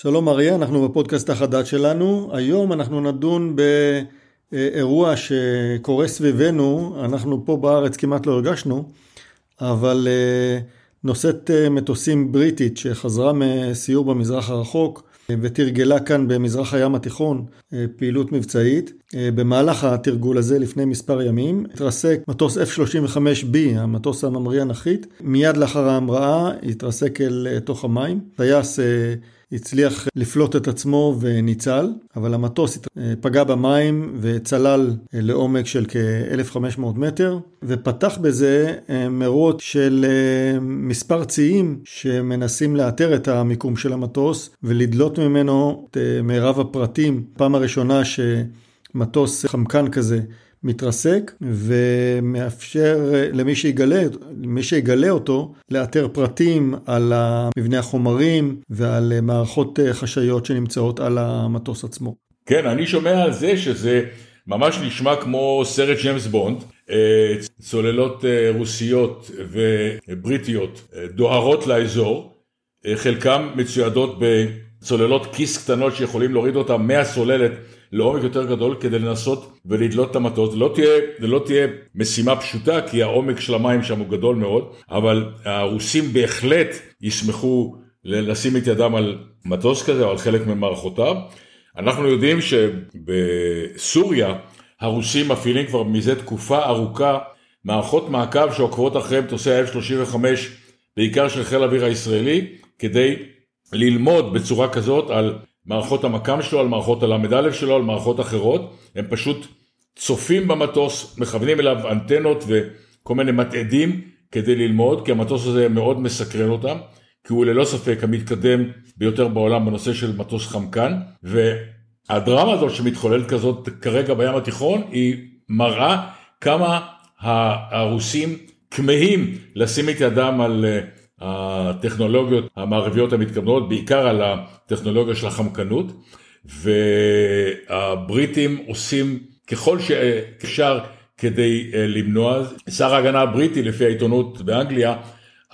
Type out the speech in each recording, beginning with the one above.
שלום אריה, אנחנו בפודקאסט החדש שלנו. היום אנחנו נדון באירוע שקורה סביבנו, אנחנו פה בארץ כמעט לא הרגשנו, אבל אה, נושאת אה, מטוסים בריטית שחזרה מסיור במזרח הרחוק ותרגלה כאן במזרח הים התיכון אה, פעילות מבצעית. במהלך התרגול הזה לפני מספר ימים התרסק מטוס F-35B, המטוס הממריא הנחית, מיד לאחר ההמראה התרסק אל תוך המים. טייס הצליח לפלוט את עצמו וניצל, אבל המטוס פגע במים וצלל לעומק של כ-1500 מטר, ופתח בזה אה, מרוץ של אה, מספר ציים שמנסים לאתר את המיקום של המטוס ולדלות ממנו את אה, מירב הפרטים. פעם הראשונה שמטוס חמקן כזה מתרסק ומאפשר למי שיגלה, למי שיגלה אותו לאתר פרטים על מבנה החומרים ועל מערכות חשאיות שנמצאות על המטוס עצמו. כן, אני שומע על זה שזה ממש נשמע כמו סרט ג'יימס בונד. אה, צוללות אה, רוסיות ובריטיות אה, דוהרות לאזור, חלקם מצוידות בצוללות כיס קטנות שיכולים להוריד אותם מהסוללת לעומק יותר גדול כדי לנסות ולדלות את המטוס. לא תהיה, זה לא תהיה משימה פשוטה כי העומק של המים שם הוא גדול מאוד, אבל הרוסים בהחלט ישמחו לשים את ידם על מטוס כזה או על חלק ממערכותיו. אנחנו יודעים שבסוריה הרוסים מפעילים כבר מזה תקופה ארוכה מערכות מעקב שעוקבות אחרי מטוסי ה-F-35 בעיקר של חיל האוויר הישראלי כדי ללמוד בצורה כזאת על מערכות המקם שלו, על מערכות הל"א שלו, על מערכות אחרות, הם פשוט צופים במטוס, מכוונים אליו אנטנות וכל מיני מתעדים כדי ללמוד, כי המטוס הזה מאוד מסקרן אותם, כי הוא ללא ספק המתקדם ביותר בעולם בנושא של מטוס חמקן, והדרמה הזאת שמתחוללת כזאת כרגע בים התיכון, היא מראה כמה הרוסים כמהים לשים את ידם על הטכנולוגיות המערביות המתקדמות, בעיקר על הטכנולוגיה של החמקנות, והבריטים עושים ככל שאפשר כדי אה, למנוע. שר ההגנה הבריטי, לפי העיתונות באנגליה,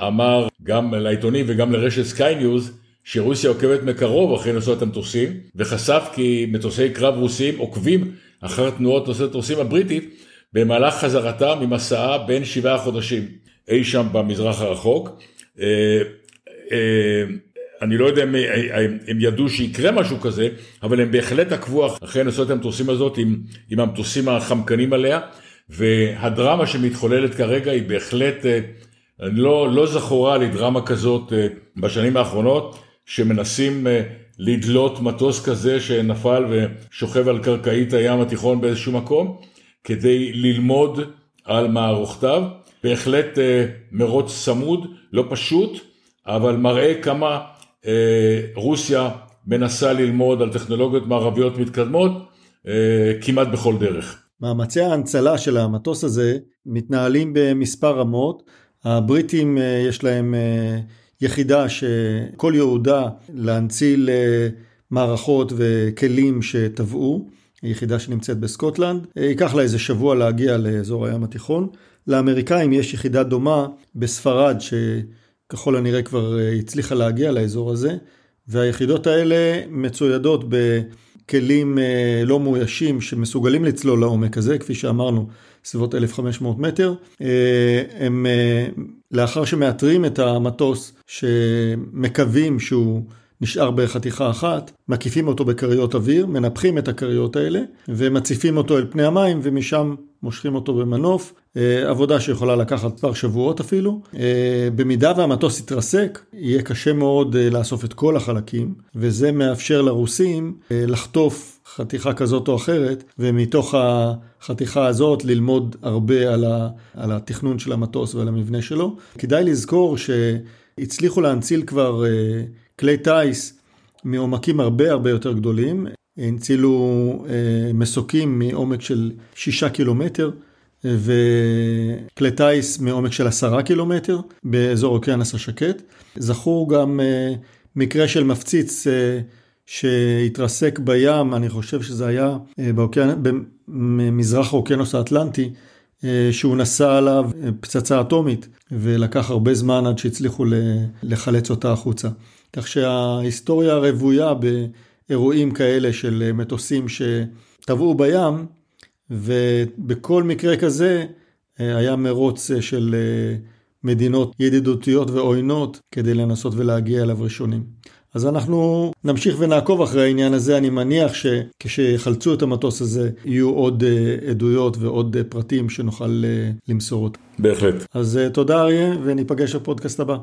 אמר גם לעיתונים וגם לרשת סקיי ניוז, שרוסיה עוקבת מקרוב אחרי נושאות המטוסים, וחשף כי מטוסי קרב רוסיים עוקבים אחר תנועות נושאי המטוסים הבריטית במהלך חזרתה ממסעה בין שבעה חודשים אי שם במזרח הרחוק. אה, אה, אני לא יודע אם הם ידעו שיקרה משהו כזה, אבל הם בהחלט עקבו אחרי נושאות המטוסים הזאת עם, עם המטוסים החמקנים עליה, והדרמה שמתחוללת כרגע היא בהחלט אה, לא, לא זכורה לי דרמה כזאת בשנים האחרונות, שמנסים לדלות מטוס כזה שנפל ושוכב על קרקעית הים התיכון באיזשהו מקום, כדי ללמוד על מערוכתיו. בהחלט אה, מרוץ צמוד, לא פשוט, אבל מראה כמה אה, רוסיה מנסה ללמוד על טכנולוגיות מערביות מתקדמות אה, כמעט בכל דרך. מאמצי ההנצלה של המטוס הזה מתנהלים במספר רמות. הבריטים יש להם יחידה שכל ייעודה להנציל מערכות וכלים שטבעו, יחידה שנמצאת בסקוטלנד. ייקח לה איזה שבוע להגיע לאזור הים התיכון. לאמריקאים יש יחידה דומה בספרד, שככל הנראה כבר אה, הצליחה להגיע לאזור הזה, והיחידות האלה מצוידות בכלים אה, לא מאוישים שמסוגלים לצלול לעומק הזה, כפי שאמרנו, סביבות 1,500 מטר. אה, הם, לאחר שמאתרים את המטוס, שמקווים שהוא נשאר בחתיכה אחת, מקיפים אותו בכריות אוויר, מנפחים את הכריות האלה ומציפים אותו אל פני המים ומשם מושכים אותו במנוף, אה, עבודה שיכולה לקחת מספר שבועות אפילו. אה, במידה והמטוס יתרסק, יהיה קשה מאוד אה, לאסוף את כל החלקים, וזה מאפשר לרוסים לחטוף חתיכה כזאת או אחרת, ומתוך החתיכה הזאת ללמוד הרבה על, ה, על התכנון של המטוס ועל המבנה שלו. כדאי לזכור שהצליחו להנציל כבר כלי טיס מעומקים הרבה הרבה יותר גדולים, הנצילו אה, מסוקים מעומק של שישה קילומטר וכלי טיס מעומק של עשרה קילומטר באזור אוקיינוס השקט. זכור גם אה, מקרה של מפציץ אה, שהתרסק בים, אני חושב שזה היה באוקיינ... במזרח האוקיינוס האטלנטי, שהוא נשא עליו פצצה אטומית ולקח הרבה זמן עד שהצליחו לחלץ אותה החוצה. כך שההיסטוריה רוויה באירועים כאלה של מטוסים שטבעו בים, ובכל מקרה כזה היה מרוץ של מדינות ידידותיות ועוינות כדי לנסות ולהגיע אליו ראשונים. אז אנחנו נמשיך ונעקוב אחרי העניין הזה, אני מניח שכשיחלצו את המטוס הזה יהיו עוד אה, עדויות ועוד אה, פרטים שנוכל אה, למסור אותם. בהחלט. אז תודה אריה וניפגש בפודקאסט הבא.